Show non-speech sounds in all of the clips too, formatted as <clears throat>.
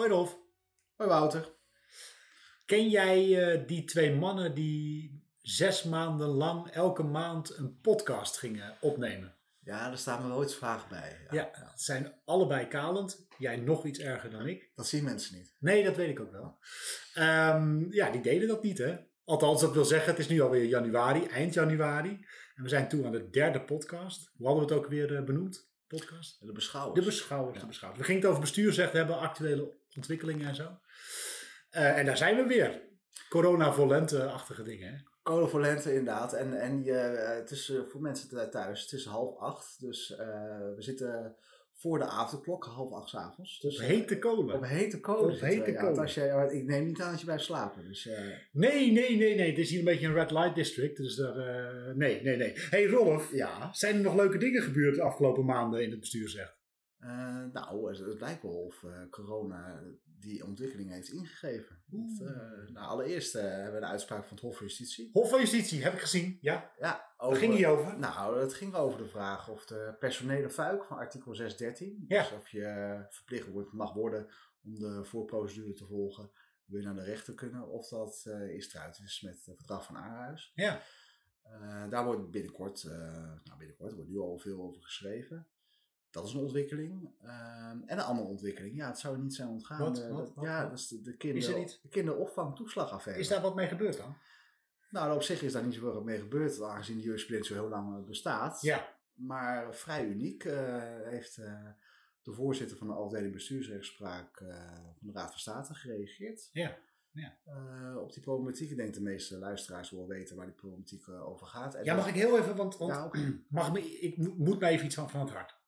Hoi Rolf. Hoi Wouter. Ken jij eh, die twee mannen die zes maanden lang elke maand een podcast gingen opnemen? Ja, daar staan me wel iets vragen bij. Ja, het zijn allebei kalend. Jij nog iets erger dan ik. Dat zien mensen niet. Nee, dat weet ik ook wel. Ehm, ja, die deden dat niet hè. Althans, dat wil zeggen, het is nu alweer januari, eind januari. En we zijn toe aan de derde podcast. Hoe hadden we het ook weer eh, benoemd? Podcast? De beschouwers. De beschouwers, de beschouwers. We gingen het over bestuursrecht hebben, actuele ontwikkelingen en zo. Eh, en daar zijn we weer. Corona-volente-achtige dingen. Hè? Voor lente inderdaad. En, en je, eh, het is eh, voor mensen thuis, het is half acht. Dus eh, we zitten voor de avondklok, half acht 's avonds. Dus, Op hete kolen. Op hete kolen. Op hete ja. kolen. Want Als jij, ik neem niet aan dat je blijft slapen. Dus, eh, Nee, nee, nee, nee. Het is hier een beetje een red light district. Dus daar, eh, nee, nee, nee. hey Rolf, ja. zijn er nog leuke dingen gebeurd de afgelopen maanden in het bestuursrecht? Eh, nou, het, het lijkt wel of eh, corona die ontwikkeling heeft ingegeven. Want, eh, nou, allereerst hebben we de uitspraak van het Hof van Justitie. Hof van Justitie, heb ik gezien. Ja, Ja, waar ging die over? Nou, het ging over de vraag of de personele fuik van artikel 613, Ja. dus of je verplicht wordt, mag worden om de voorprocedure te volgen, je naar de rechter kunnen, of dat is eruit is met het verdrag van Aarhuis. Ja. Daar wordt binnenkort, nou binnenkort, er wordt nu al veel over geschreven. Dat is een ontwikkeling. Ehm, en een andere ontwikkeling, ja, het zou er niet zijn ontgaan. Wat? eh, Wat? dat- Wat? ja, dat is de, de, Is kinder, er niet? de kinderopvangtoeslagaffaire. Is daar wat mee gebeurd dan? Nou, op zich is daar niet zoveel mee gebeurd, aangezien de jurisprudentie zo heel lang eh, bestaat. Ja. Maar vrij uniek eh, heeft de voorzitter van de afdeling bestuursrechtspraak van de Raad van State gereageerd. Ja, ja. Op die problematiek. Ik denk de meeste luisteraars wel weten waar die problematiek over gaat. En Ja, mag ik heel even, want, want Ja, <clears throat> mag me, ik mo- moet mij even iets van, van het hart.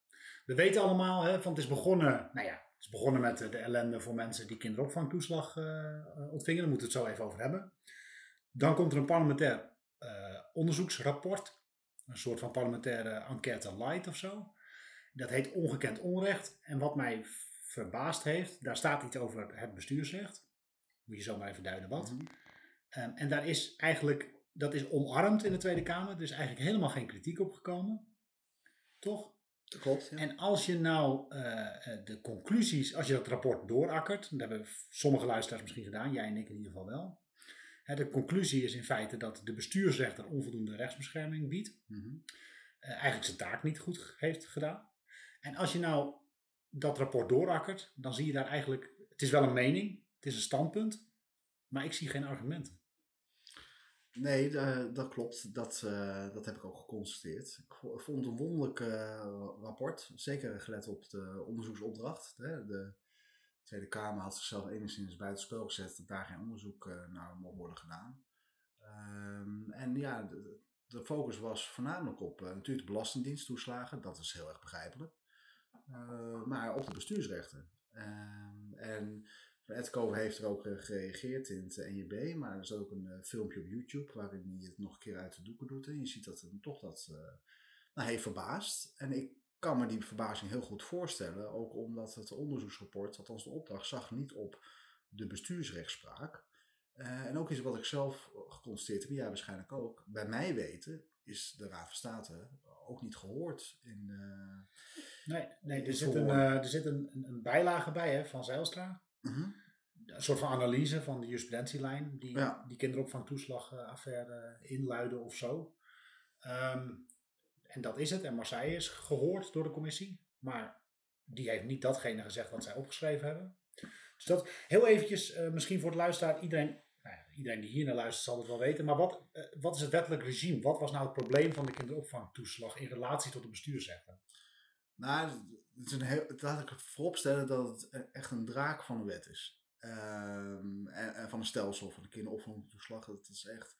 We weten allemaal, hè, van het is begonnen, nou ja, het is begonnen met de, de ellende voor mensen die kinderopvangtoeslag eh, ontvingen. Daar moeten we het zo even over hebben. Dan komt er een parlementair eh, onderzoeksrapport. Een soort van parlementaire enquête light of zo. Dat heet Ongekend Onrecht. En wat mij verbaasd heeft, daar staat iets over het bestuursrecht. Moet je zo maar even duiden wat. Mhm. Ehm, en daar is eigenlijk, dat is omarmd in de Tweede Kamer. Er is eigenlijk helemaal geen kritiek op gekomen. Toch? Klopt. Ja. En als je nou eh, eh, de conclusies, als je dat rapport doorakkert, dat hebben sommige luisteraars misschien gedaan, jij en ik in ieder geval wel. Hè, de conclusie is in feite dat de bestuursrechter onvoldoende rechtsbescherming biedt. Mhm. eh, eigenlijk zijn taak niet goed heeft gedaan. En als je nou dat rapport doorakkert, dan zie je daar eigenlijk, het is wel een mening, het is een standpunt, maar ik zie geen argumenten. Nee, da- dat klopt. Dat, eh, dat heb ik ook geconstateerd. Ik vo- vond het een wonderlijk eh, rapport. Zeker gelet op de onderzoeksopdracht. De Tweede Kamer had zichzelf enigszins buitenspel gezet dat daar geen onderzoek eh, naar mocht worden gedaan. Ehm, en ja, de, focus was voornamelijk op eh, natuurlijk de belastingdiensttoeslagen. Dat is heel erg begrijpelijk. Eh, maar op de bestuursrechten. Ehm, en Edco heeft er ook eh, gereageerd in het NJB, maar er is ook een eh, filmpje op YouTube waarin hij het nog een keer uit de doeken doet. En je ziet dat hem toch dat eh, nou, heeft verbaasd. En ik kan me die verbazing heel goed voorstellen, ook omdat het onderzoeksrapport, althans de opdracht, zag niet op de bestuursrechtspraak. En ook iets wat ik zelf geconstateerd heb, jij waarschijnlijk ook, bij mij weten is de Raad van State ook niet gehoord in... Nee, nee er zit, een, er zit een, een, bijlage bij hè, van Zijlstra. mhm. Een soort van analyse van de jurisprudentielijn die Ja. die kinderopvangtoeslagaffaire inluiden of zo. Ehm, en dat is het. En Marseille is gehoord door de commissie. Maar die heeft niet datgene gezegd wat zij opgeschreven hebben. Dus dat heel eventjes, eh, misschien voor de luisteraar, iedereen, nou ja, iedereen die hier naar luistert zal het wel weten. Maar wat, eh, wat is het wettelijk regime? Wat was nou het probleem van de kinderopvangtoeslag in relatie tot de bestuursrechter? Nou, het is een heel, laat ik vooropstellen dat het e- echt een draak van de wet is. Ehm, en, en van een stelsel van de kinderopvangtoeslag. Het is echt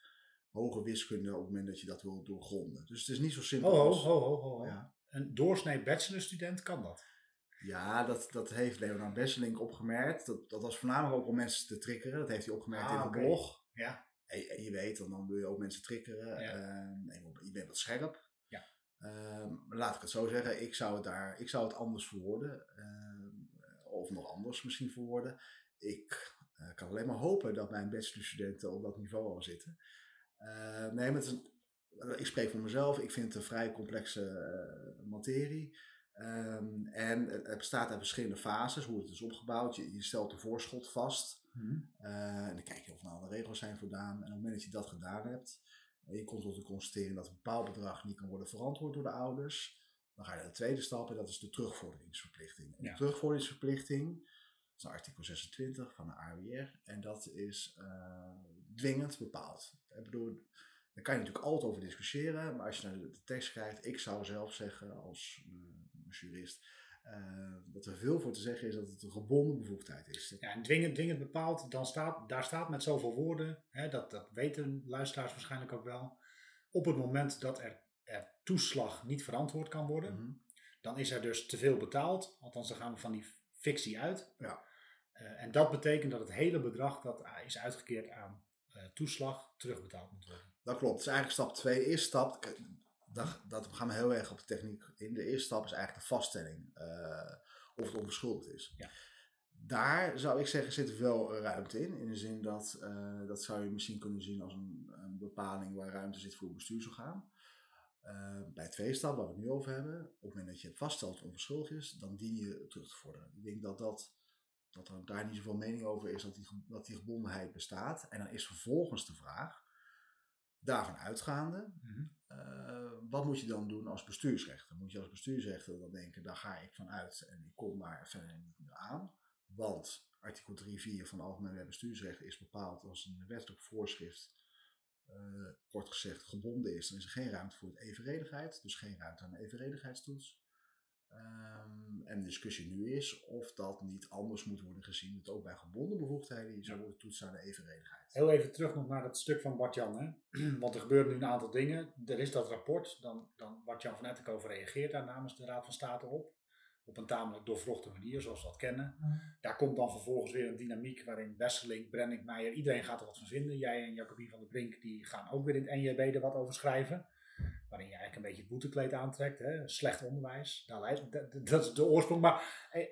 hoge wiskunde op het moment dat je dat wil doorgronden. Dus het is niet zo simpel. Ho, ho, als- ho, ho, ho. ho. Ja. Een doorsnee bachelorstudent kan dat. Ja, dat, dat heeft Leonard Besselink opgemerkt. Dat, dat was voornamelijk ook om mensen te triggeren. Dat heeft hij opgemerkt Ah, in de blog. Ja. En, en je weet, dan, dan wil je ook mensen triggeren. Ja. En je bent wat scherp. Ja. Ehm, laat ik het zo zeggen, ik zou het, daar, ik zou het anders verwoorden. Ehm, of nog anders misschien verwoorden. Ik eh, kan alleen maar hopen dat mijn bachelorstudenten op dat niveau al zitten. Eh, nee, maar het is een- ik spreek voor mezelf. Ik vind het een vrij complexe eh, materie. Ehm, en het bestaat uit verschillende fases, hoe het is opgebouwd. Je, je stelt de voorschot vast. Mhm. En dan kijk je of nou alle regels zijn voldaan. En op het moment dat je dat gedaan hebt, en je komt tot de constatering dat een bepaald bedrag niet kan worden verantwoord door de ouders, dan ga je naar de tweede stap en dat is de terugvorderingsverplichting. En Ja. de terugvorderingsverplichting is artikel 26 van de AWR en dat is eh, dwingend bepaald. Ik bedoel, daar kan je natuurlijk altijd over discussiëren, maar als je naar de, de tekst kijkt, ik zou zelf zeggen als, eh, als jurist, eh, dat er veel voor te zeggen is dat het een gebonden bevoegdheid is. Ja, en dwingend, dwingend bepaald, dan staat, daar staat met zoveel woorden, hè, dat, dat weten luisteraars waarschijnlijk ook wel. Op het moment dat er, er toeslag niet verantwoord kan worden, Mhm. dan is er dus te veel betaald. Althans, dan gaan we van die fictie uit. Ja. Eh, en dat betekent dat het hele bedrag dat is uitgekeerd aan eh, toeslag terugbetaald moet worden. Dat klopt. Dus eigenlijk stap 2 is stap. Dat, dat gaan we heel erg op de techniek in. De eerste stap is eigenlijk de vaststelling eh, of het onbeschuldigd is. Ja. Daar zou ik zeggen zit wel ruimte in. In de zin dat, dat zou je misschien kunnen zien als een, een bepaling waar ruimte zit voor bestuursorgaan. Eh, bij tweede stap, waar we het nu over hebben, op het moment dat je vaststelt dat het onbeschuldigd is, dan dien je terug te vorderen. Ik denk dat, dat, dat er daar niet zoveel mening over is dat die, dat die gebondenheid bestaat. En dan is vervolgens de vraag, daarvan uitgaande, eh, wat moet je dan doen als bestuursrechter? Moet je als bestuursrechter dan denken, daar ga ik van uit en ik kom daar verder niet meer aan. Want artikel 3.4 van de Algemene Wet Bestuursrecht is bepaald als een wettelijk voorschrift, eh, kort gezegd, gebonden is. Dan is er geen ruimte voor het evenredigheid, dus geen ruimte aan de evenredigheidstoets. Ehm, en de discussie nu is of dat niet anders moet worden gezien, dat ook bij gebonden bevoegdheden je zou worden toetsen aan de evenredigheid. Heel even terug nog naar dat stuk van Bart-Jan. hè. <clears throat> Want er gebeuren nu een aantal dingen. Er is dat rapport. Dan, dan Bart-Jan van Ettenkoven reageert daar namens de Raad van State op. Op een tamelijk doorvrochte manier, zoals we dat kennen. Daar komt dan vervolgens weer een dynamiek waarin Wesseling, Brennick, Meijer, iedereen gaat er wat van vinden. Jij en Jacobien van der Brink die gaan ook weer in het NJB er wat over schrijven. Waarin je eigenlijk een beetje het boetekleed aantrekt. Hè? Slecht onderwijs. Daar leidt, dat, dat is de oorsprong. Maar eh, eh,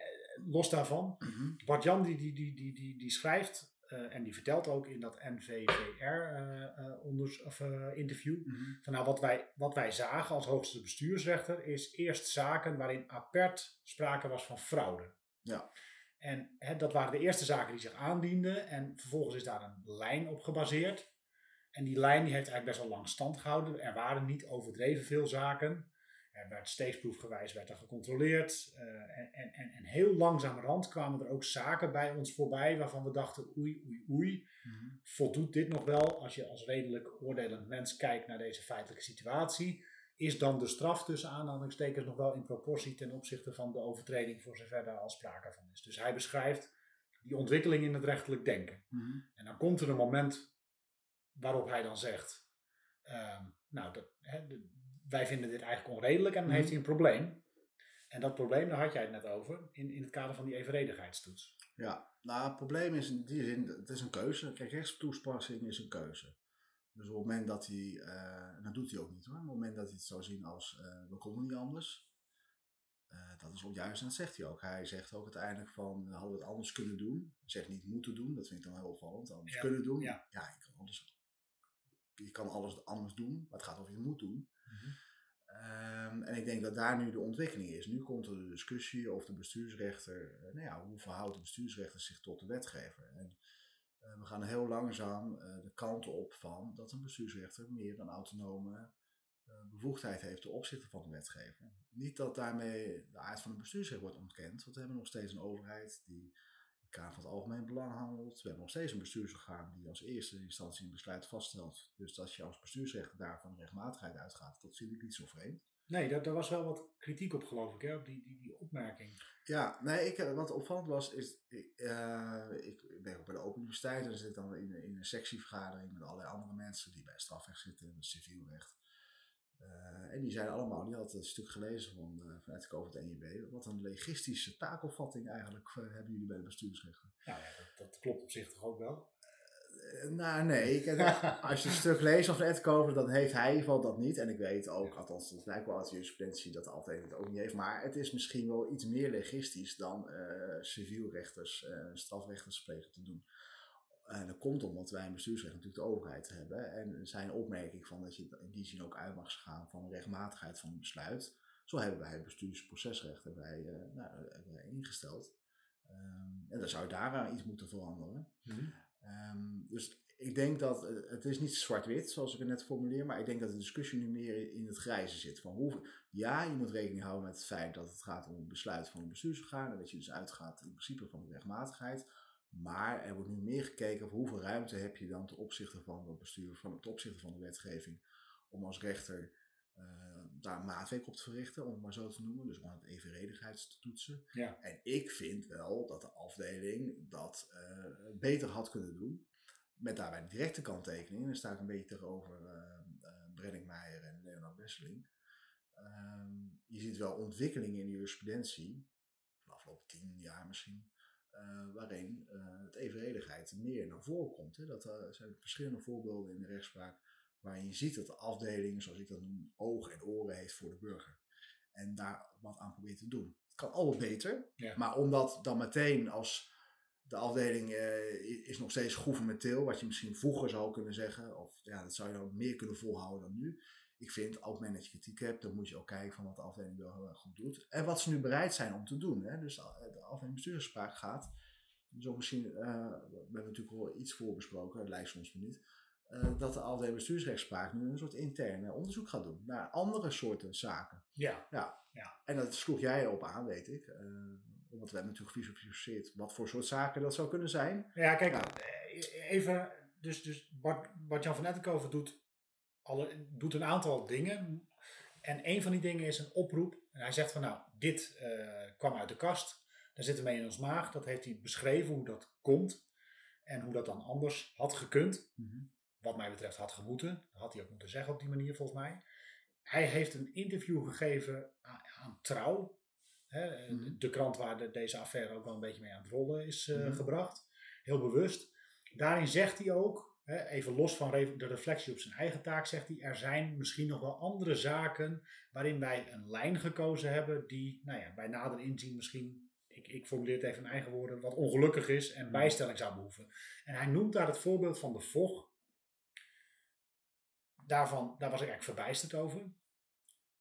los daarvan, Mhm. Bart-Jan die, die, die, die, die, die schrijft eh, en die vertelt ook in dat NVVR-interview Mhm. van nou, wat wij, wat wij zagen als hoogste bestuursrechter is eerst zaken waarin apert sprake was van fraude. Ja. En hè, dat waren de eerste zaken die zich aandienden en vervolgens is daar een lijn op gebaseerd. En die lijn die heeft eigenlijk best wel lang stand gehouden. Er waren niet overdreven veel zaken. Er werd steeksproefgewijs werd er gecontroleerd. eh, en, en, en, en heel langzamerhand kwamen er ook zaken bij ons voorbij waarvan we dachten oei, oei, oei Mhm. voldoet dit nog wel als je als redelijk oordelend mens kijkt naar deze feitelijke situatie? Is dan de straf tussen aanhalingstekens nog wel in proportie ten opzichte van de overtreding voor zover daar al sprake van is? Dus hij beschrijft die ontwikkeling in het rechtelijk denken. Mhm. En dan komt er een moment waarop hij dan zegt, ehm, nou, dat, hè, de- wij vinden dit eigenlijk onredelijk en dan Mhm. heeft hij een probleem. En dat probleem, daar had jij het net over, in, in het kader van die evenredigheidstoets. Ja, nou het probleem is in die zin, het is een keuze. Kijk, rechtstoespassing is een keuze. Dus op het moment dat hij, en dat doet hij ook niet hoor, op het moment dat hij het zou zien als, eh we konden niet anders. eh, dat is ook juist en dat zegt hij ook. Hij zegt ook uiteindelijk van, hadden we het anders kunnen doen. Hij zegt niet moeten doen, dat vind ik dan heel opvallend. Anders Ja, kunnen doen. ja. je kan alles, je kan alles anders doen, maar het gaat over je moet doen. Ehm, en ik denk dat daar nu de ontwikkeling is. Nu komt er de discussie of de bestuursrechter, eh, nou ja, hoe verhoudt de bestuursrechter zich tot de wetgever? En eh, we gaan heel langzaam eh, de kant op van dat een bestuursrechter meer dan autonome bevoegdheid heeft ten opzichte van de wetgever. Niet dat daarmee de aard van de bestuursrechter wordt ontkend, want we hebben nog steeds een overheid die kader van het algemeen belang handelt. We hebben nog steeds een bestuursorgaan die als eerste instantie een besluit vaststelt. Dus dat je als bestuursrechter daar van rechtmatigheid uitgaat, dat vind ik niet zo vreemd. Nee, daar, daar was wel wat kritiek op, geloof ik, hè, op die, die, die opmerking. Ja, nee, ik, eh, wat opvallend was, is, ik, eh, ik ik ben ook bij de Open Universiteit en zit dan in, in een sectievergadering met allerlei andere mensen die bij strafrecht zitten en civielrecht. Eh, en die zeiden allemaal, die hadden een stuk gelezen van, uh, vanuit de het NJB, wat een legistische taakopvatting eigenlijk eh, hebben jullie bij de bestuursrechter. Ja, dat, dat klopt op zich toch ook wel. Nou, nee. Ik, als je een <laughs> stuk leest van Ed Kover, dan heeft hij in ieder geval dat niet. En ik weet ook, althans, het lijkt wel uit de jurisprudentie dat altijd het ook niet heeft. Maar het is misschien wel iets meer legistisch dan civielrechters, eh strafrechters plegen te doen. En dat komt omdat wij een bestuursrecht natuurlijk de overheid hebben. En zijn opmerking van dat je in die zin ook uit mag gaan van de rechtmatigheid van een besluit. Zo hebben wij het bestuursprocesrecht hebben wij, eh, nou, hebben wij ingesteld. Ehm, en dan zou daar iets moeten veranderen. Ehm, dus ik denk dat eh, het is niet zwart-wit zoals ik het net formuleer, maar ik denk dat de discussie nu meer in het grijze zit. Van hoe, ja, je moet rekening houden met het feit dat het gaat om een besluit van een bestuursorgaan en dat je dus uitgaat in principe van de rechtmatigheid. Maar er wordt nu meer gekeken op hoeveel ruimte heb je dan ten opzichte van het bestuur, van, ten opzichte van de wetgeving, om als rechter uh, daar maatwerk op te verrichten, om het maar zo te noemen. Dus om het evenredigheid te toetsen. Ja. En ik vind wel dat de afdeling dat uh, beter had kunnen doen. Met daarbij de directe kanttekening. Daar sta ik een beetje tegenover uh, Brenningmeijer en Leonard Wesseling. Ehm, je ziet wel ontwikkelingen in de jurisprudentie, de afgelopen tien jaar misschien, uh, waarin uh, het evenredigheid meer naar voren komt. Hè. Dat er zijn verschillende voorbeelden in de rechtspraak waarin je ziet dat de afdeling, zoals ik dat noem, ogen en oren heeft voor de burger. En daar wat aan probeert te doen. Het kan allemaal beter, Ja. maar omdat dan meteen als de afdeling is nog steeds gouvernementeel, wat je misschien vroeger zou kunnen zeggen, of ja, dat zou je dan meer kunnen volhouden dan nu. Ik vind, moment dat je kritiek hebt, dan moet je ook kijken van wat de afdeling wel heel erg goed doet. En wat ze nu bereid zijn om te doen. Hè? Dus de, de afdeling bestuursspraak gaat. Dus ook misschien, uh, we hebben natuurlijk wel iets voor besproken, het lijkt soms niet. Uh, dat de afdeling bestuursrechtspraak nu een soort interne onderzoek gaat doen naar andere soorten zaken. Ja. ja. ja. En dat sloeg jij op aan, weet ik. Uh, want we hebben natuurlijk gevisualiseerd wat voor soort zaken dat zou kunnen zijn. Ja, kijk, ja. even. Dus, dus Bart, Bart Jan van Ettenkoven doet, alle, doet een aantal dingen. En een van die dingen is een oproep. En hij zegt van nou, dit uh, kwam uit de kast. Daar zitten we mee in ons maag. Dat heeft hij beschreven hoe dat komt. En hoe dat dan anders had gekund. Mhm. Mm -hmm. Wat mij betreft had gemoeten. Dat had hij ook moeten zeggen op die manier volgens mij. Hij heeft een interview gegeven aan, aan Trouw. Hè, Mhm. de, de, krant waar de, deze affaire ook wel een beetje mee aan het rollen is uh, Mhm. gebracht. Heel bewust. Daarin zegt hij ook, even los van de reflectie op zijn eigen taak, zegt hij: er zijn misschien nog wel andere zaken waarin wij een lijn gekozen hebben die, nou ja, bij nader inzien misschien, ik, ik formuleer het even in eigen woorden, wat ongelukkig is en bijstelling zou behoeven. En hij noemt daar het voorbeeld van de VOG. Daarvan, daar was ik eigenlijk verbijsterd over.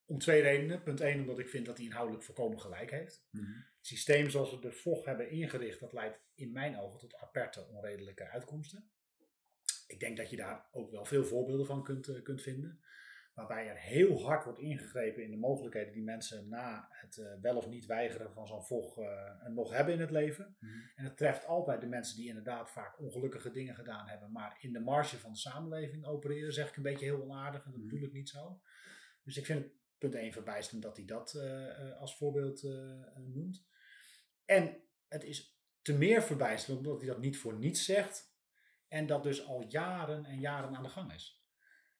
Om twee redenen. Punt 1, omdat ik vind dat hij inhoudelijk volkomen gelijk heeft. Mhm. Het systeem zoals we de VOG hebben ingericht, dat leidt in mijn ogen tot aperte onredelijke uitkomsten. Ik denk dat je daar ook wel veel voorbeelden van kunt, uh, kunt vinden. Waarbij er heel hard wordt ingegrepen in de mogelijkheden die mensen na het uh, wel of niet weigeren van zo'n VOG uh, nog hebben in het leven. Mhm. En het treft altijd de mensen die inderdaad vaak ongelukkige dingen gedaan hebben, maar in de marge van de samenleving opereren, zeg ik een beetje heel onaardig en dat Mhm. bedoel ik niet zo. Dus ik vind het punt 1 verbijsterend dat hij dat uh, als voorbeeld uh, noemt. En het is te meer verbijsterend omdat hij dat niet voor niets zegt. En dat dus al jaren en jaren aan de gang is.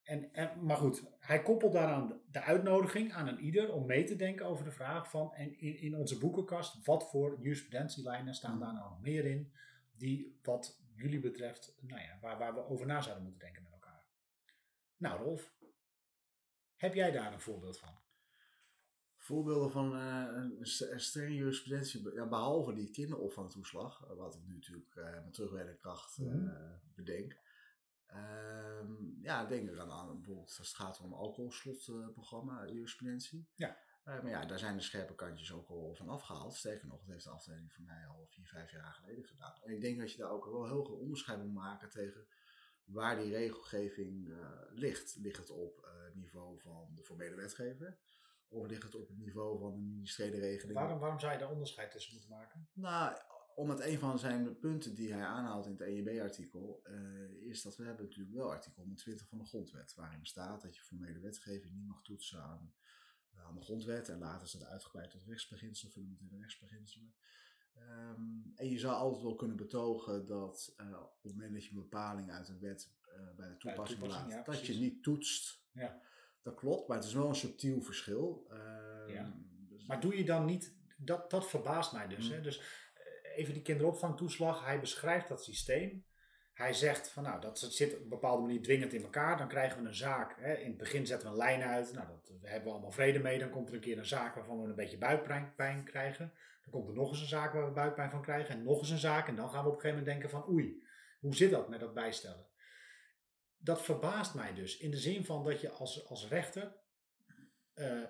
En, en, maar goed, hij koppelt daaraan de uitnodiging aan een ieder om mee te denken over de vraag van en in, in onze boekenkast, wat voor jurisprudentielijnen staan daar nou nog meer in die wat jullie betreft, nou ja, waar, waar we over na zouden moeten denken met elkaar. Nou Rolf, heb jij daar een voorbeeld van? Voorbeelden van uh, een, strenge jurisprudentie, ja, behalve die kinderopvangtoeslag, wat ik nu natuurlijk uh, met terugwerkende kracht Mhm. mm. bedenk. Um, ja, denk ik aan, aan bijvoorbeeld als het gaat om alcoholslotprogramma, jurisprudentie. Ja. maar ja, daar zijn de scherpe kantjes ook al van afgehaald. Sterker nog, dat heeft de afdeling voor mij al vier, vijf jaar geleden gedaan. En ik denk dat je daar ook wel heel veel onderscheid moet maken tegen waar die regelgeving uh, ligt. Ligt het op het uh, niveau van de formele wetgever? Of ligt het op het niveau van de ministeriële regeling? Waarom, waarom zou je daar onderscheid tussen moeten maken? Nou, omdat een van zijn punten die hij aanhaalt in het EJB-artikel uh, is dat we hebben natuurlijk wel artikel 120 van de grondwet, waarin staat dat je formele wetgeving niet mag toetsen aan, aan de grondwet en later is dat uitgebreid tot rechtsbeginselen, fundamentele rechtsbeginselen. Um, en je zou altijd wel kunnen betogen dat uh, op het moment dat je een bepaling uit een wet uh, bij de toepassing, toepassing laat, ja, dat je niet toetst. Ja. Dat klopt, maar het is wel een subtiel verschil. Ja. dus maar doe je dan niet, dat, dat verbaast mij dus. Mm. Hè? Dus uh, even die kinderopvangtoeslag, hij beschrijft dat systeem. Hij zegt van nou, dat zit op een bepaalde manier dwingend in elkaar. Dan krijgen we een zaak. Hè? In het begin zetten we een lijn uit. Nou, dat, daar hebben we allemaal vrede mee. Dan komt er een keer een zaak waarvan we een beetje buikpijn krijgen. Dan komt er nog eens een zaak waar we buikpijn van krijgen. En nog eens een zaak. En dan gaan we op een gegeven moment denken van oei, hoe zit dat met dat bijstellen? Dat verbaast mij dus. In de zin van dat je als, als rechter uh,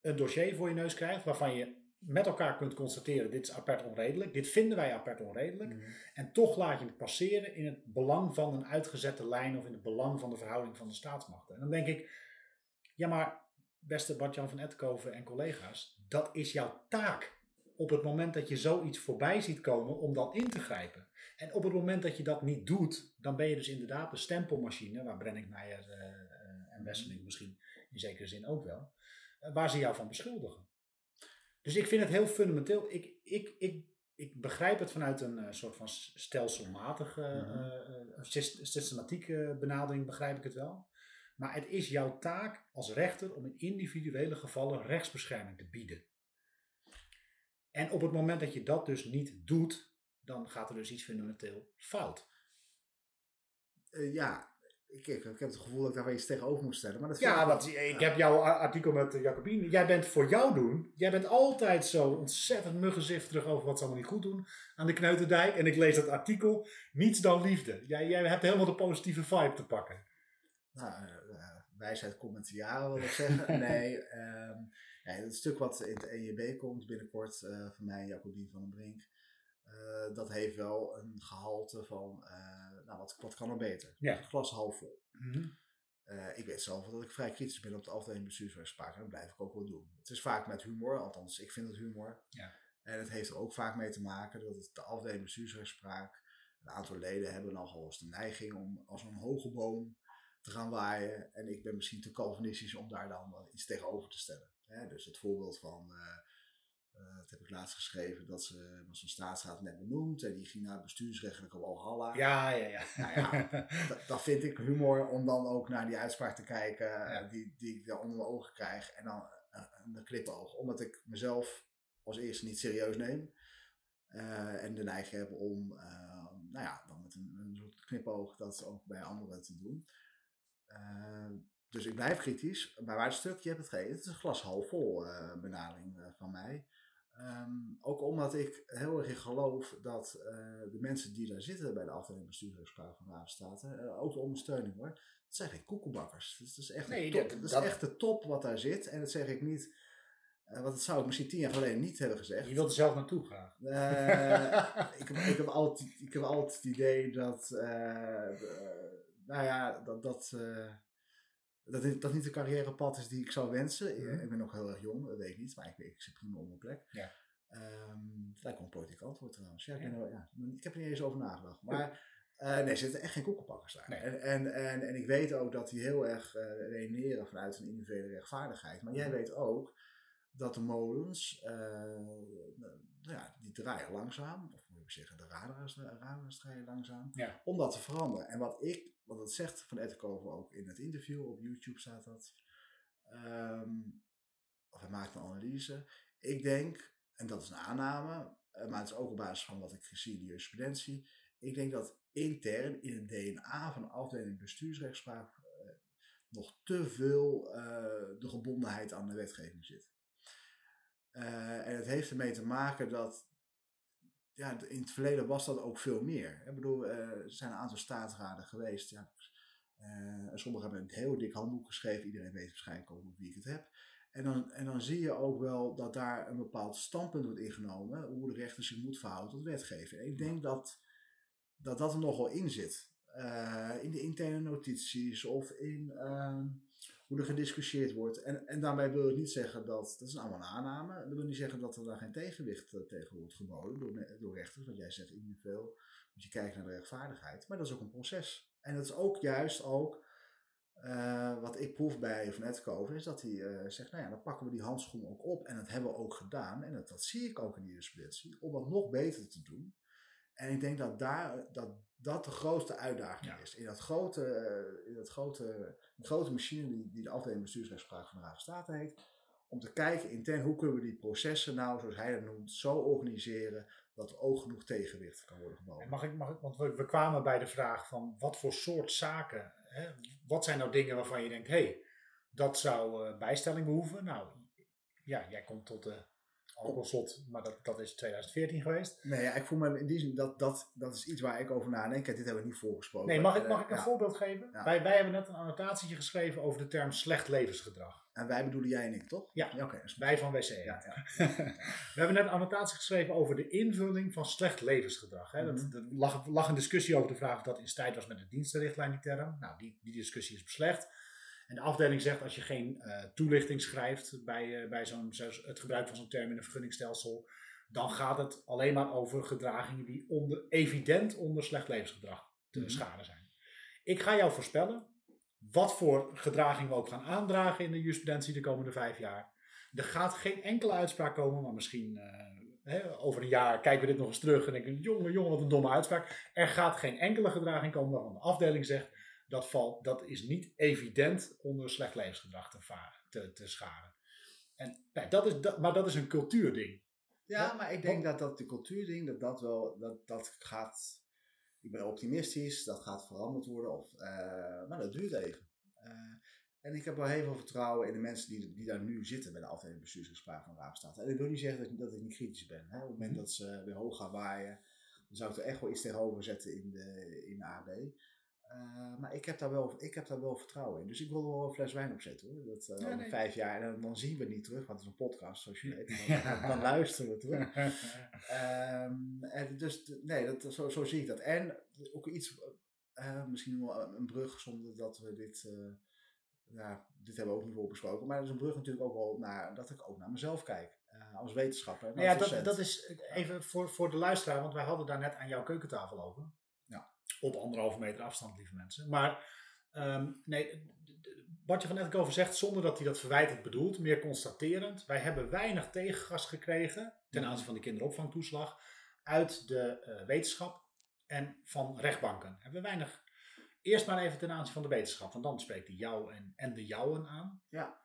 een dossier voor je neus krijgt waarvan je met elkaar kunt constateren, dit is apart onredelijk, dit vinden wij apart onredelijk. Mhm. En toch laat je het passeren in het belang van een uitgezette lijn of in het belang van de verhouding van de staatsmachten. En dan denk ik, ja maar beste Bart-Jan van Etkoven en collega's, dat is jouw taak. Op het moment dat je zoiets voorbij ziet komen, om dan in te grijpen. En op het moment dat je dat niet doet, dan ben je dus inderdaad de stempelmachine, waar Brennick Meijer eh, eh, en Wesseling misschien in zekere zin ook wel, eh, waar ze jou van beschuldigen. Dus ik vind het heel fundamenteel. Ik, ik, ik, ik begrijp het vanuit een soort van stelselmatige, sys- systematieke benadering, begrijp ik het wel. Maar het is jouw taak als rechter om in individuele gevallen rechtsbescherming te bieden. En op het moment dat je dat dus niet doet, dan gaat er dus iets fundamenteel fout. Eh, ja, ik, ik, ik heb het gevoel dat ik daar wel iets tegenover moet stellen. Maar dat Ja, ik want ik heb jouw artikel met eh, Jacobine. Jij bent voor jou doen. Jij bent altijd zo ontzettend muggenzifterig over wat ze allemaal niet goed doen aan de Kneuterdijk. En ik lees dat artikel. Niets dan liefde. Jij, jij hebt helemaal de positieve vibe te pakken. Nou, eh, wijsheid komt wil ik zeggen. <laughs> nee, ja, het stuk wat in het EJB komt binnenkort van mij en Jacobien van den Brink. Eh, dat heeft wel een gehalte van, eh, nou, wat, wat kan er beter? Ja. Glas half vol. Eh, ik weet zelf dat ik vrij kritisch ben op de afdeling bestuursrechtspraak. En dat blijf ik ook wel doen. Het is vaak met humor, althans ik vind het humor. Ja. En het heeft er ook vaak mee te maken dat het de afdeling bestuursrechtspraak, een aantal leden hebben nogal eens de neiging om als een hoge boom te gaan waaien. En ik ben misschien te calvinistisch om daar dan iets tegenover te stellen. Hè, dus het voorbeeld van, eh, dat heb ik laatst geschreven, dat ze was een staatsraad net benoemd en die ging naar het bestuursrechtelijke Walhalla. Ja, ja, ja. Nou ja, <laughs> dat, dat vind ik humor om dan ook naar die uitspraak te kijken Ja. eh, die, die ik dan onder mijn ogen krijg. En dan eh, een knipoog. Omdat ik mezelf als eerste niet serieus neem. en de neiging heb om, nou ja, dan met een, een soort knipoog dat ook bij anderen te doen. Dus ik blijf kritisch. Maar waar het stuk, je hebt het gegeven, het is een glas half vol benadering van mij. Ehm, ook omdat ik heel erg in geloof dat eh, de mensen die daar zitten bij de afdeling bestuursrechtspraak van Raadstaten, eh, ook de ondersteuning hoor, dat zijn geen koekenbakkers. Dat is, echt, Nee, de top, dat- dat is echt de top wat daar zit. En dat zeg ik niet, eh, want dat zou ik misschien tien jaar geleden niet hebben gezegd. Je wilt er zelf naartoe. Eh, <laughs> ik, heb, ik, heb altijd, ik heb altijd het idee dat, nou ja, dat, dat, eh, dat, dat niet de carrièrepad is die ik zou wensen. Mhm. Ik- Ik ben nog heel erg jong, dat weet ik niet, maar ik, ik zit prima op mijn plek. Ja. Lijkt wel een politiek antwoord trouwens. Ja, ik, Ja. er- ik heb er niet eens over nagedacht. Maar eh, nee, er zitten echt geen koekenpakkers daar. Nee. En, en, en, en ik weet ook dat die heel erg eh redeneren vanuit een individuele rechtvaardigheid. Maar jij weet ook dat de molens, nou ja, die draaien langzaam. Of moet ik zeggen, de radars, draaien langzaam. Ja. Om dat te veranderen. En wat ik, wat het zegt Van Ettenkoven ook in het interview, op YouTube staat dat. ehm, of hij maakt een analyse. Ik denk, en dat is een aanname, eh, maar het is ook op basis van wat ik zie in de jurisprudentie. Ik denk dat intern in het DNA van de afdeling bestuursrechtspraak eh, nog te veel eh, de gebondenheid aan de wetgeving zit. En het heeft ermee te maken dat ja, in het verleden was dat ook veel meer. Ik bedoel, eh, er zijn een aantal staatsraden geweest. Ja, eh, en sommigen hebben een heel dik handboek geschreven. Iedereen weet waarschijnlijk over wie ik het heb. En dan, en dan zie je ook wel dat daar een bepaald standpunt wordt ingenomen. Hoe de rechter zich moet verhouden tot wetgeving. En ik denk dat dat, dat er nog wel in zit. Eh, in de interne notities of in ehm, hoe er gediscussieerd wordt. En, en daarmee wil ik niet zeggen dat, dat is allemaal een aanname, dat wil niet zeggen dat er daar geen tegenwicht eh, tegen wordt geboden door, door rechters. Want jij zegt individueel moet je kijken naar de rechtvaardigheid. Maar dat is ook een proces. En dat is ook juist ook eh, wat ik proef bij Van Etkoven, is dat hij eh, zegt, nou ja, dan pakken we die handschoen ook op. En dat hebben we ook gedaan. En dat, dat zie ik ook in die jurisprudentie, om dat nog beter te doen. En ik denk dat daar, dat, dat de grootste uitdaging Ja. is. In dat grote, eh, in dat grote, grote machine die, die de afdeling bestuursrechtspraak van de Raad van State heet. Om te kijken intern hoe kunnen we die processen nou, zoals hij dat noemt, zo organiseren dat er ook genoeg tegenwicht kan worden En geboden. Mag ik, mag ik, want we, we kwamen bij de vraag van wat voor soort zaken, hè, wat zijn nou dingen waarvan je denkt, hé, hey, dat zou eh, bijstelling behoeven? Nou, ja, jij komt tot de alcoholslot, maar dat, dat is 2014 geweest. Nee, ja, ik voel me in die zin, dat, dat, dat is iets waar ik over nadenk. Dit hebben we niet voorgesproken. Nee, mag ik, Eh, mag ik een ja. voorbeeld geven? Ja. Wij, wij hebben net een annotatietje geschreven over de term slecht levensgedrag. En wij bedoelen jij en ik, toch? Ja. oké. goed. Wij van WC. Ja, ja. <laughs> We hebben net een annotatie geschreven over de invulling van slecht levensgedrag. Hè. Dat, Mhm. er lag, lag een discussie over de vraag of dat in strijd was met de dienstenrichtlijn, die term. Nou, die, die discussie is beslecht. En de afdeling zegt als je geen eh, toelichting schrijft bij, eh, bij zo'n, het gebruik van zo'n term in een vergunningstelsel, dan gaat het alleen maar over gedragingen die onder, evident onder slecht levensgedrag te Mhm. schade zijn. Ik ga jou voorspellen wat voor gedraging we ook gaan aandragen in de jurisprudentie de komende vijf jaar. Er gaat geen enkele uitspraak komen, maar misschien eh, hè, over een jaar kijken we dit nog eens terug en denken: jongen, jongen, wat een domme uitspraak. Er gaat geen enkele gedraging komen waarvan de afdeling zegt dat, valt, dat is niet evident onder slecht levensgedrag te, varen, te, te schaden. En, dat is, dat, maar dat is een cultuurding. Ja, maar ik denk dat dat de cultuurding, dat dat wel, dat, dat gaat, ik ben optimistisch, dat gaat veranderd worden, of, eh, maar dat duurt even. Eh, en ik heb wel heel veel vertrouwen in de mensen die, die daar nu zitten bij de afdeling bestuursgespraak van Raadstaat. En ik wil niet zeggen dat ik, dat ik niet kritisch ben. Hè. Op het moment dat ze weer hoog gaan waaien, dan zou ik er echt wel iets tegenover zetten in de, in de AB. Eh, maar ik heb, daar wel, ik heb daar wel vertrouwen in. Dus ik wil er wel een fles wijn op zetten hoor. Dat, Ja, nee. vijf jaar. En dan, dan zien we het niet terug, want het is een podcast, zoals je weet. Dan, luisteren we terug. <laughs> Ehm, en dus, nee, dat, zo, zo zie ik dat. En ook iets, eh, misschien wel een brug, zonder dat we dit, ja, dit hebben we ook niet voor besproken. Maar dat is een brug natuurlijk ook wel naar, dat ik ook naar mezelf kijk. als wetenschapper. en Nou ja, dat, dat is even voor, voor de luisteraar, want wij hadden daar net aan jouw keukentafel over. Ja. Op anderhalve meter afstand, lieve mensen. Maar ehm, nee, je van over zegt, zonder dat hij dat verwijtend bedoelt, meer constaterend. Wij hebben weinig tegengas gekregen ten aanzien van de kinderopvangtoeslag uit de eh, wetenschap en van rechtbanken. Hebben we weinig. Eerst maar even ten aanzien van de wetenschap, want dan spreekt hij jou en, en de jouwen aan. Ja,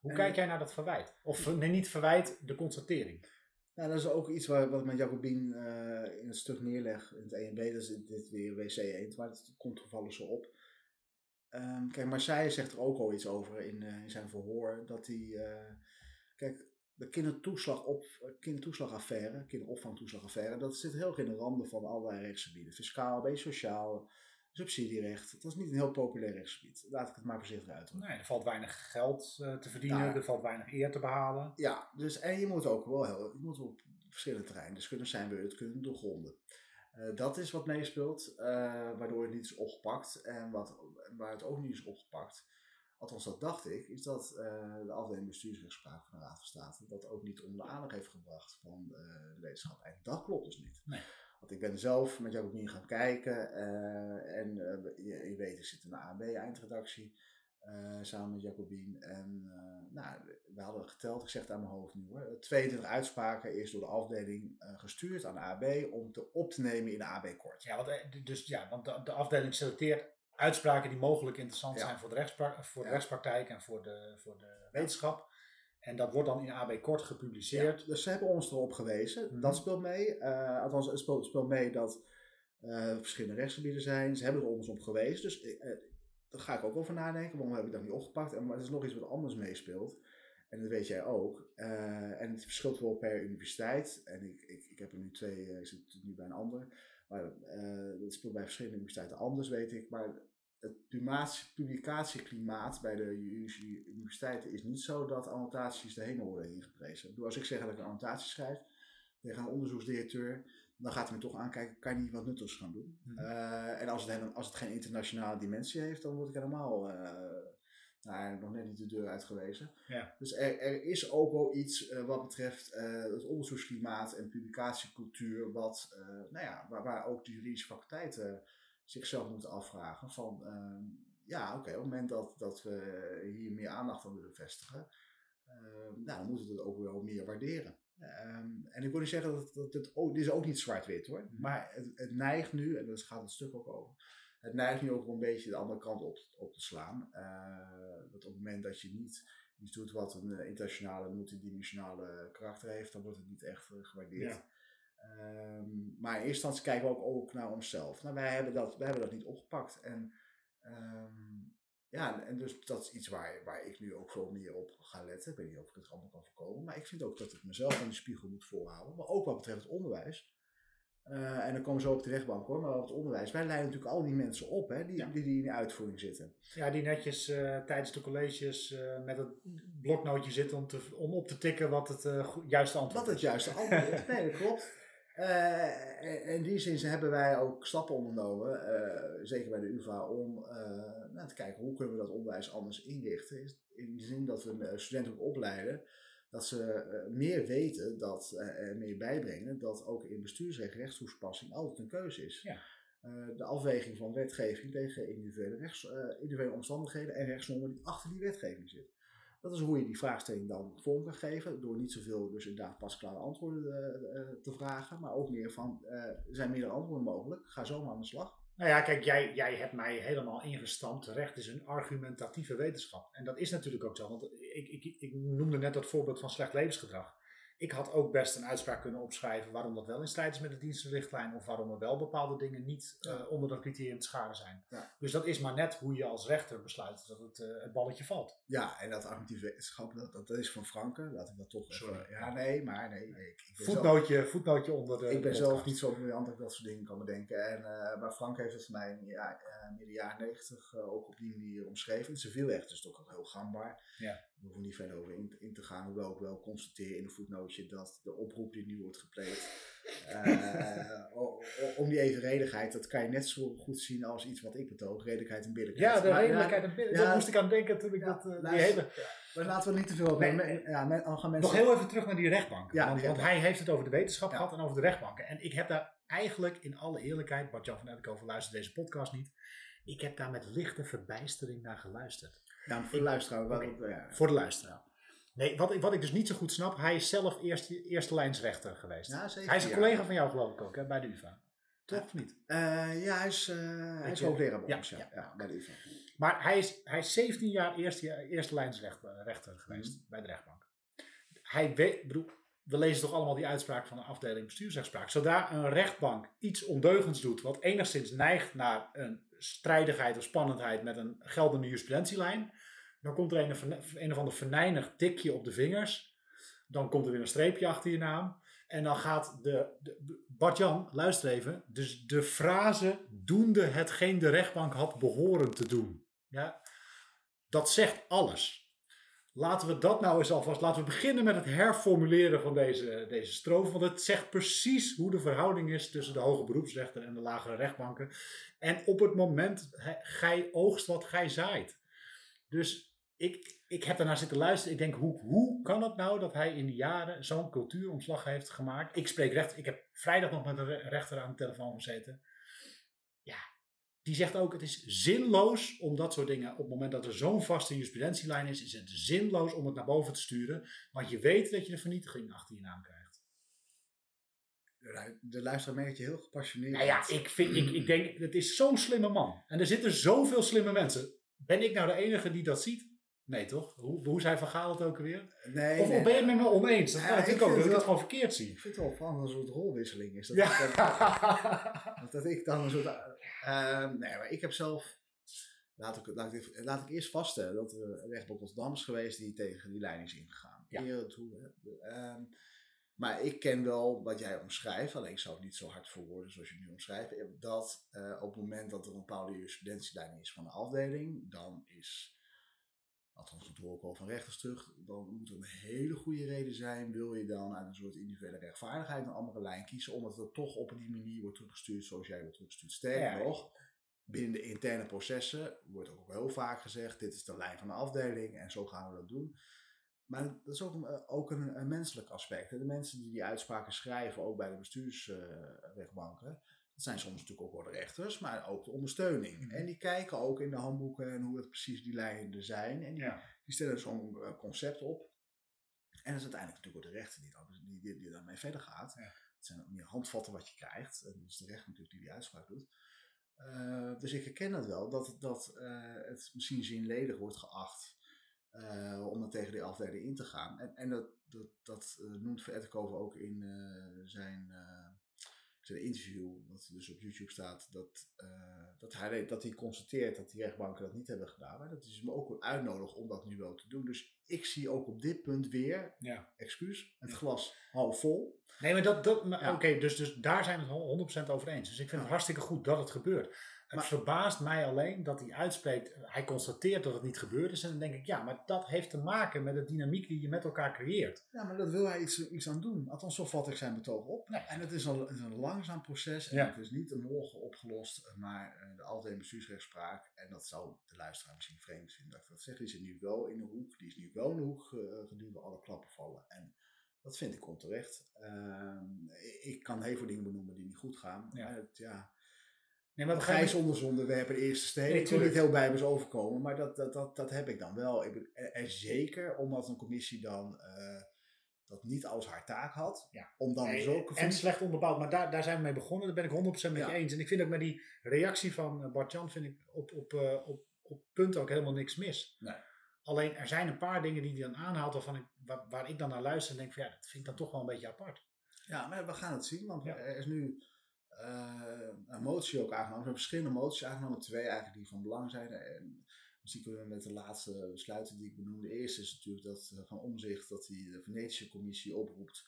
Hoe En- kijk jij naar dat verwijt? Of nee, niet verwijt, de constatering. Dat is ook iets waar, wat ik met Jacobien eh, in het stuk neerleg in het ENB. Dat is dit weer WC 1, maar het komt toevallig zo op. Ehm, kijk, Marseille zegt er ook al iets over in, eh, in zijn verhoor. Dat hij, eh, kijk, de kindertoeslag op, kindertoeslagaffaire, kinderopvangtoeslagaffaire, dat zit heel in de randen van allerlei rechtsgebieden. Fiscaal, beetje sociaal, subsidierecht. Dat is niet een heel populair rechtsgebied. Laat ik het maar voorzichtig uitdrukken. Nee, er valt weinig geld eh, te verdienen, Nou er valt weinig eer te behalen. Ja, dus en je moet ook wel heel, je moet op verschillende terreinen deskundig zijn, wil je het kunnen doorgronden. Eh, dat is wat meespeelt, eh, waardoor het niet is opgepakt. En wat, waar het ook niet is opgepakt, althans dat dacht ik, is dat de afdeling bestuursrechtspraak van de Raad van State dat ook niet onder de aandacht heeft gebracht van de wetenschap. En dat klopt dus niet. Nee. Want ik ben zelf met jou gaan kijken eh, en eh, je, je weet, ik zit in de AB eindredactie. eh, samen met Jacobien. En nou, we hadden geteld, het aan mijn hoofd nu hoor. 22 uitspraken is door de afdeling gestuurd aan de AB om te op te nemen in de AB-kort. Ja, want, dus, ja, want de, de afdeling selecteert uitspraken die mogelijk interessant Ja. zijn voor de, rechtspra- voor de Ja. rechtspraktijk en voor de, voor de wetenschap. En dat wordt dan in AB Kort gepubliceerd. Dus ze hebben ons erop gewezen. Mhm. Dat speelt mee. Eh, althans, het speelt, speelt mee dat eh, verschillende rechtsgebieden zijn. Ze hebben er ons op gewezen. Dus eh, daar ga ik ook over nadenken. Waarom heb ik dat niet opgepakt? En maar er is nog iets wat anders meespeelt. En dat weet jij ook. En het verschilt wel per universiteit. En ik, ik, ik heb er nu twee, ik zit nu bij een ander. Maar dat speelt bij verschillende universiteiten anders, weet ik. Maar het publicatie- publicatieklimaat bij de universiteiten is niet zo dat annotaties de hemel worden ingeprezen. Ik bedoel, als ik zeg dat ik een annotatie schrijf tegen een onderzoeksdirecteur, dan gaat hij me toch aankijken, kan je niet wat nuttigs gaan doen? Mhm. Eh, en als het, als het geen internationale dimensie heeft, dan word ik helemaal eh, nou, nog net niet de deur uitgewezen. Ja. Dus er, er is ook wel iets eh, wat betreft het onderzoeksklimaat en publicatiecultuur, wat, nou ja, waar, waar ook de juridische faculteiten zichzelf moeten afvragen van, ehm, ja oké, op het moment dat, dat we hier meer aandacht aan willen vestigen, ehm, nou, dan moeten we het ook wel meer waarderen. Ehm, en ik wil niet zeggen dat, dat het ook, dit is ook niet zwart-wit hoor, Mhm. maar het, het neigt nu, en daar gaat het stuk ook over, het neigt nu ook een beetje de andere kant op, op te slaan. Dat op het moment dat je niet iets doet wat een eh, internationale, multidimensionale karakter heeft, dan wordt het niet echt eh, gewaardeerd. Ja. Ehm, maar in eerste instantie kijken we ook, ook naar onszelf. Nou, wij hebben dat, wij hebben dat niet opgepakt. En ehm, Ja, en dus dat is iets waar, waar ik nu ook veel meer op ga letten. Ik weet niet of ik het allemaal kan voorkomen. Maar ik vind ook dat ik mezelf aan die spiegel moet voorhouden. Maar ook wat betreft het onderwijs. Uh, en dan komen we zo op de rechtbank hoor, maar op het onderwijs. Wij leiden natuurlijk al die mensen op hè, die, die, die in de uitvoering zitten. Ja, die netjes uh, tijdens de colleges uh, met een bloknootje zitten om, te, om op te tikken wat het juiste antwoord is. Wat het juiste antwoord is, nee dat klopt. <laughs> in die zin hebben wij ook stappen ondernomen, zeker bij de UvA, om nou, te kijken hoe kunnen we dat onderwijs anders inrichten. In de zin dat we studenten ook opleiden dat ze uh, meer weten, dat, uh, meer bijbrengen, dat ook in bestuursrecht rechtstoepassing altijd een keuze is. Ja. Uh, de afweging van wetgeving tegen individuele, rechts, individuele omstandigheden en rechtsnormen die achter die wetgeving zit. Dat is hoe je die vraagstelling dan vorm kan geven, door niet zoveel dus inderdaad pasklare antwoorden te vragen, maar ook meer van, er zijn meerdere antwoorden mogelijk, ga zo maar aan de slag. Nou ja, kijk, jij, jij hebt mij helemaal ingestampt. Recht is een argumentatieve wetenschap. En dat is natuurlijk ook zo. Want ik, ik, ik noemde net dat voorbeeld van slecht levensgedrag. Ik had ook best een uitspraak kunnen opschrijven waarom dat wel in strijd is met de dienstenrichtlijn. Of waarom er wel bepaalde dingen niet uh, onder dat criterium te schade zijn. Ja. Dus dat is maar net hoe je als rechter besluit dat het, uh, het balletje valt. Ja, en dat argumentieve wetenschap, dat, dat is van Franke. Laat ik dat toch Sorry. Even, ja, nee, maar nee. nee ik, ik voetnootje, zelf, voetnootje onder de Ik ben podcast. zelf niet zo briljant dat ik dat soort dingen kan bedenken. En, uh, maar Frank heeft het voor mij in ja, midden jaren negentig ook op die manier omschreven. Civielrecht is toch ook heel gangbaar. Ja. We hoeven niet verder over in, in te gaan. Hoewel ik wel constateer in een voetnootje dat de oproep die nu wordt gepleegd. <laughs> uh, om die evenredigheid, dat kan je net zo goed zien als iets wat ik betoog. Redelijkheid en billijkheid. Ja, de redelijkheid en billijkheid. Ja, Daar moest ik aan denken toen ik ja, dat... Uh, die hele, maar laten we niet te veel over. Nee, ja, mensen... Nog heel even terug naar die rechtbank. Ja, want, want hij heeft het over de wetenschap gehad en over de rechtbanken. En ik heb daar eigenlijk in alle eerlijkheid, Bart-Jan van Elkover luistert deze podcast niet. Ik heb daar met lichte verbijstering naar geluisterd. Voor de luisteraar. Okay. Ja. Voor de luisteraar. Nee, wat ik, wat ik dus niet zo goed snap, hij is zelf eerste, eerste lijnsrechter geweest. Ja, zeker, hij is een collega van jou geloof ik ook, hè, bij de UvA. Toch of niet? Uh, ja, hij is, uh, hij is hoogleraar bij ons, ja, ja, bij de UvA. Maar hij is, hij is 17 jaar eerste, eerste lijnsrechter geweest mm. bij de rechtbank. Hij weet, bedoel, we lezen toch allemaal die uitspraak van de afdeling bestuursrechtspraak. Zodra een rechtbank iets ondeugends doet wat enigszins neigt naar een strijdigheid of spannendheid met een geldende jurisprudentielijn, dan komt er een, een of ander venijnig tikje op de vingers. Dan komt er weer een streepje achter je naam. En dan gaat de, de Bart-Jan, luister even, dus de frase doende hetgeen de rechtbank had behoren te doen. Ja, dat zegt alles. Laten we dat nou eens alvast, laten we beginnen met het herformuleren van deze, deze strofe. Want het zegt precies hoe de verhouding is tussen de hoge beroepsrechter en de lagere rechtbanken. En op het moment, gij oogst wat gij zaait. Dus ik, ik heb daarnaar zitten luisteren. Ik denk, hoe, hoe kan het nou dat hij in de jaren zo'n cultuuromslag heeft gemaakt? Ik spreek recht. Ik heb vrijdag nog met een rechter aan de telefoon gezeten. Die zegt ook, het is zinloos om dat soort dingen, op het moment dat er zo'n vaste jurisprudentielijn is, is het zinloos om het naar boven te sturen. Want je weet dat je de vernietiging achter je naam krijgt. De luisteraar merkt je heel gepassioneerd. Nou ja, ik, vind, ik, ik denk, het is zo'n slimme man. En er zitten zoveel slimme mensen. Ben ik nou de enige die dat ziet? Nee, toch? Hoe, hoe zei Van Gaal het ook weer? Nee, of, nee. ben je het met me oneens? Dat ja, ik ook, dat ik het gewoon verkeerd zie. Ik vind het wel van een soort rolwisseling is. Dat, ja. dat, <laughs> dat, ik dan een soort... Uh, nee, maar ik heb zelf... Laat ik, laat, ik, laat ik eerst vaststellen dat er rechtbank Rotterdam is geweest die tegen die leiding is ingegaan. Ja. uh, maar ik ken wel wat jij omschrijft, alleen ik zou het niet zo hard verwoorden zoals je nu omschrijft. Dat uh, op het moment dat er een bepaalde jurisprudentielijn is van de afdeling, dan is althans dat hoor ik al van rechters terug, dan moet er een hele goede reden zijn, wil je dan uit een soort individuele rechtvaardigheid een andere lijn kiezen, omdat het toch op die manier wordt teruggestuurd zoals jij wordt teruggestuurd. Sterker ja. nog, binnen de interne processen wordt ook heel vaak gezegd, dit is de lijn van de afdeling en zo gaan we dat doen. Maar dat is ook een, ook een, een menselijk aspect. De mensen die die uitspraken schrijven, ook bij de bestuursrechtbanken, dat zijn soms natuurlijk ook wel de rechters, maar ook de ondersteuning. Mm -hmm. En die kijken ook in de handboeken en hoe het precies die lijnen zijn. En die, ja. die stellen zo'n uh, concept op. En dat is uiteindelijk natuurlijk ook de rechter die, dan, die, die, die daarmee verder gaat. Ja. Het zijn ook meer handvatten wat je krijgt. En dat is de rechter natuurlijk die die uitspraak doet. Uh, dus ik herken het wel, dat, dat uh, het misschien zinledig wordt geacht om dan tegen die afdeling in te gaan. En, en dat, dat, dat noemt Veretkoven ook in zijn zijn interview, wat dus op YouTube staat, dat, uh, dat, hij, dat hij constateert dat die rechtbanken dat niet hebben gedaan. Maar dat is hem ook uitnodigt om dat nu wel te doen. Dus ik zie ook op dit punt weer, ja. excuus, het glas half vol. Nee, maar dat, dat oké, dus, dus daar zijn we het 100% over eens. Dus ik vind het hartstikke goed dat het gebeurt. Het maar, verbaast mij alleen dat hij uitspreekt, hij constateert dat het niet gebeurd is. En dan denk ik, ja, maar dat heeft te maken met de dynamiek die je met elkaar creëert. Ja, maar dat wil hij iets, iets aan doen. Althans, zo vat ik zijn betoog op. Nee. En het is, het is een langzaam proces. En het is niet een morgen opgelost, maar uh, de algemene bestuursrechtspraak. En dat zou de luisteraar misschien vreemd vinden dat ik dat zeg. Die zit nu wel in de hoek. Die is nu wel in de hoek uh, geduwd alle klappen vallen. En dat vind ik onterecht. Uh, ik kan heel veel dingen benoemen die niet goed gaan. Ja. Het, ja Nee, maar Gijs onder we hebben de eerste steen. Ik wil niet heel bijbels overkomen, maar dat, dat, dat, dat heb ik dan wel. Ik, en, zeker omdat een commissie dan uh, dat niet als haar taak had. Ja. Om dan nee, zulke en slecht onderbouwd, maar daar, daar zijn we mee begonnen. Daar ben ik 100% met je eens. En ik vind ook met die reactie van Bart-Jan vind ik op, op, uh, op, op punt ook helemaal niks mis. Nee. Alleen er zijn een paar dingen die hij dan aanhaalt waarvan ik, waar, waar, ik dan naar luister en denk van ja, dat vind ik dan toch wel een beetje apart. Ja, maar we gaan het zien, want ja. er is nu een motie ook aangenomen. We hebben verschillende moties aangenomen, twee eigenlijk die van belang zijn. En misschien kunnen we met de laatste besluiten die ik benoemde. De eerste is natuurlijk dat van omzicht dat die de Venetische Commissie oproept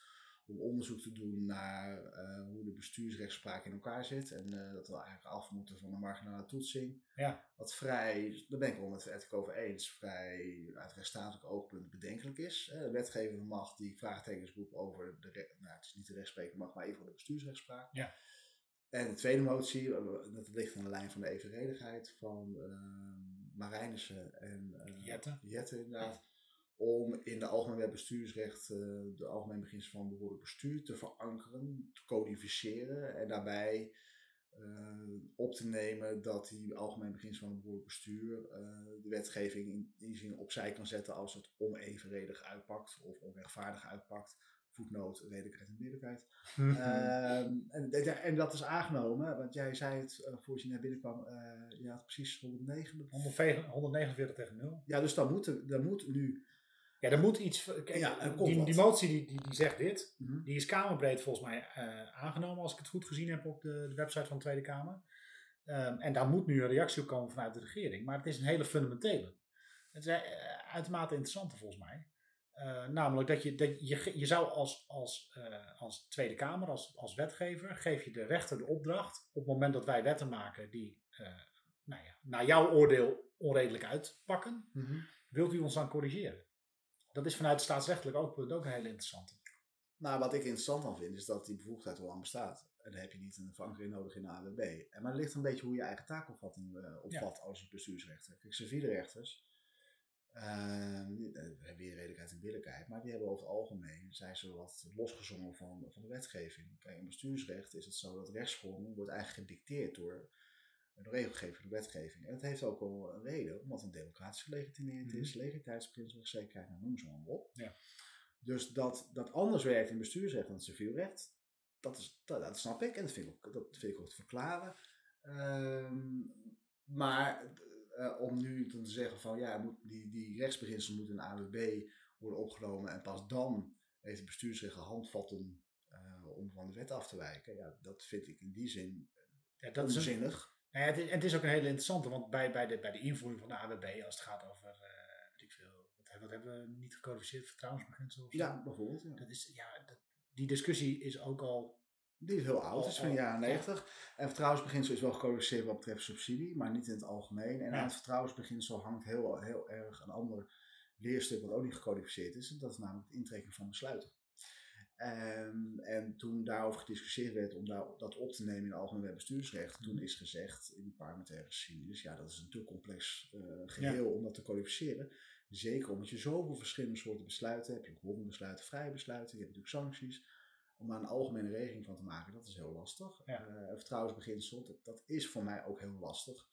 om onderzoek te doen naar uh, hoe de bestuursrechtspraak in elkaar zit. En uh, dat we eigenlijk af moeten van de marginale toetsing. Ja. Wat vrij, daar ben ik wel met het over eens, vrij uit rechtsstatelijk oogpunt bedenkelijk is. De wetgevende macht die vraagtekens roept over de, nou het is niet de rechtspreken mag, maar even de bestuursrechtspraak. Ja. En de tweede motie, dat ligt aan de lijn van de evenredigheid van uh, Marijnissen en Jette. Jette inderdaad. Om in de algemeen bestuursrecht uh, de algemeen beginsel van behoorlijk bestuur te verankeren, te codificeren en daarbij op te nemen dat die algemeen beginsel van behoorlijk bestuur de wetgeving in die zin opzij kan zetten als het onevenredig uitpakt of onrechtvaardig uitpakt voetnoot, redelijkheid en billijkheid. uh, en, en, dat is aangenomen, want jij zei het uh, voor je naar binnen kwam, uh, je had precies 109. 149 tegen 0. Ja, dus dan moet, er, dan moet nu... Ja, er moet iets... Kijk, ja, die, die, motie die, die, die zegt dit, mm -hmm. die is kamerbreed volgens mij aangenomen, als ik het goed gezien heb op de, de website van de Tweede Kamer. Um, en daar moet nu een reactie op komen vanuit de regering. Maar het is een hele fundamentele. Het is uitermate interessante volgens mij. Uh, namelijk dat je, dat je, je zou als, als, uh, als Tweede Kamer, als, als wetgever, geef je de rechter de opdracht op het moment dat wij wetten maken die uh, nou ja, naar jouw oordeel onredelijk uitpakken, mm -hmm. wilt u ons dan corrigeren? Dat is vanuit staatsrechtelijk ook, ook een hele interessante. Nou, wat ik interessant aan vind, is dat die bevoegdheid al lang bestaat. En dan heb je niet een verankering nodig in de AWB. En maar het ligt een beetje hoe je eigen taakopvatting opvat ja. als bestuursrechter. Kijk, civiele rechters, uh, we hebben weer redelijkheid en billijkheid, maar die hebben over het algemeen, zijn ze wat losgezongen van, van de wetgeving. Kijk, in bestuursrecht is het zo dat rechtsvorming wordt eigenlijk gedicteerd door de regelgeving, de wetgeving. En dat heeft ook wel een reden, omdat het democratisch gelegitimeerd is, mm -hmm. legaliteitsbeginsel, zekerheid, nou, noem ze maar op. Ja. Dus dat dat anders werkt in bestuursrecht dan civiel recht, dat, is, dat, dat, snap ik en dat vind ik ook, dat vind ik ook te verklaren. Um, maar uh, om nu te zeggen van ja, moet, die, die rechtsbeginselen moeten in de AWB worden opgenomen en pas dan heeft het bestuursrecht handvatten uh, om van de wet af te wijken. Ja, dat vind ik in die zin ja, dat onzinnig. Is een, nou ja, het, het, is ook een hele interessante, want bij, bij, de, bij de invoering van de AWB, als het gaat over, uh, weet ik veel, wat, wat hebben we niet gecodificeerd, vertrouwensbeginsel? Ja, bijvoorbeeld. Ja. Dat is, ja, dat, die discussie is ook al die is heel oud, is van de jaren 90. En vertrouwensbeginsel is wel gecodificeerd wat betreft subsidie, maar niet in het algemeen. En aan het vertrouwensbeginsel hangt heel, heel erg een ander leerstuk wat ook niet gecodificeerd is. En dat is namelijk het intrekken van besluiten. En, en toen daarover gediscussieerd werd om daar, dat op te nemen in het algemeen bestuursrecht, toen is gezegd in de parlementaire geschiedenis, ja dat is een te complex uh, geheel ja. om dat te codificeren. Zeker omdat je zoveel verschillende soorten besluiten hebt. Je hebt besluiten, vrije besluiten, je hebt natuurlijk sancties om daar een algemene regeling van te maken, dat is heel lastig. Ja. Uh, vertrouwensbeginsel, dat, dat, is voor mij ook heel lastig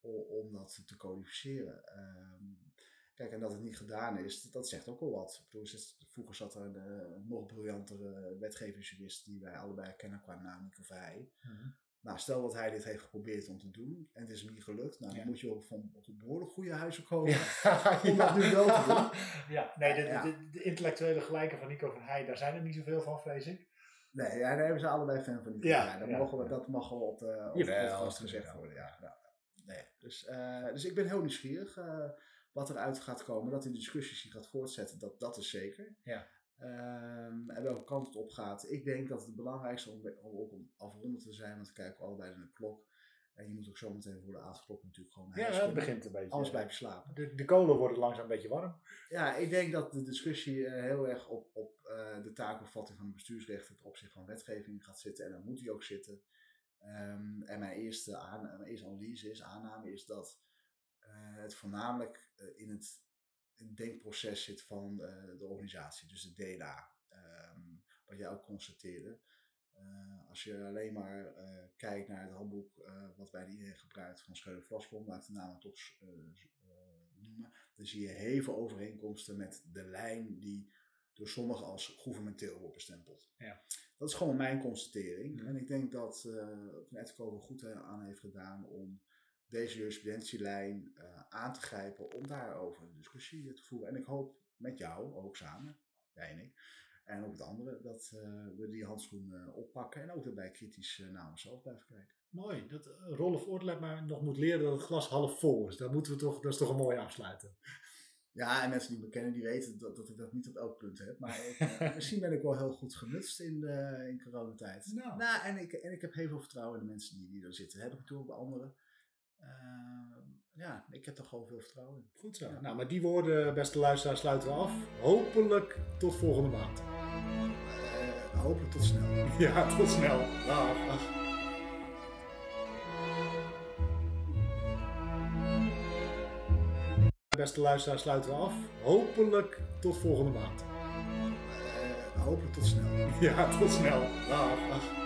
om, om dat te codificeren. Um, kijk, en dat het niet gedaan is, dat, dat zegt ook al wat. Bedoel, vroeger zat er een, een nog briljantere wetgevingsjurist die wij allebei kennen qua naam, Nico Verheij. Mm -hmm. Nou, stel dat hij dit heeft geprobeerd om te doen en het is hem niet gelukt. Nou, dan ja. moet je ook van op behoorlijk goede huizen komen ja. <laughs> om dat nu wel te doen. Ja, nee, de, de, de, de intellectuele gelijken van Nico van Heij, daar zijn er niet zoveel van, vrees ik. Nee, ja, daar hebben ze allebei fan van die Ja, ja, dat, ja, mogen we, dat mag wel op de, op podcast gezegd worden. Ja, nou, nee. dus, eh, dus ik ben heel nieuwsgierig eh, wat eruit gaat komen. Dat die discussies zich gaat voortzetten, dat, dat is zeker. Ja. Ehm, en welke kant het op gaat. Ik denk dat het belangrijkste om, om ook om afronden te zijn, want we kijken allebei naar de klok. En je moet ook zo meteen voor de avondklok natuurlijk gewoon Ja, het begint een beetje. Anders blijf je slapen. De, de kolen worden langzaam een beetje warm. Ja, ik denk dat de discussie eh, heel erg op, op eh, de taakopvatting van de bestuursrechter ten opzichte van wetgeving gaat zitten. En dan moet die ook zitten. Ehm, en mijn eerste, aan, mijn eerste analyse is, aanname is dat eh, het voornamelijk in, het, het denkproces zit van eh, de organisatie, dus de DNA. Ehm, wat jij ook constateerde. Eh, als je alleen maar eh, kijkt naar het handboek eh, wat de ING gebruikt van Scheuder Vlaskom, laat ik de naam toch noemen, dan zie je heel veel overeenkomsten met de lijn die door sommigen als gouvernementeel wordt bestempeld. Ja. Dat is gewoon mijn constatering. Mhm. En ik denk dat uh, Van Ettenkoven goed aan heeft gedaan om deze jurisprudentielijn uh, aan te grijpen om daarover een discussie te voeren. En ik hoop met jou, ook samen, jij en ik, en ook met anderen, dat uh, we die handschoen uh, oppakken en ook daarbij kritisch naar onszelf blijven kijken. Mooi. Dat Rolf Oortlet maar nog moet leren dat het glas half vol is. Dat, moeten we toch, dat is toch een mooie afsluiten. Ja, en mensen die me kennen, die weten dat, dat ik dat niet op elk punt heb. Maar ik, <laughs> misschien ben ik wel heel goed gemutst in, de, in coronatijd. Nou. nou en, ik, en ik heb heel veel vertrouwen in de mensen die, die er zitten. Heb ik natuurlijk bij anderen. Uh, ja, ik heb er gewoon veel vertrouwen in. Goed zo. Ja. Nou, met die woorden, beste luisteraars, sluiten we af. Hopelijk tot volgende maand. Uh, hopelijk tot snel. <laughs> Ja, tot snel. Dag. Dag. Beste luisteraars, sluiten we af. Hopelijk tot volgende maand. Uh, hopelijk tot snel. <laughs> Ja, tot snel. Dag. Dag.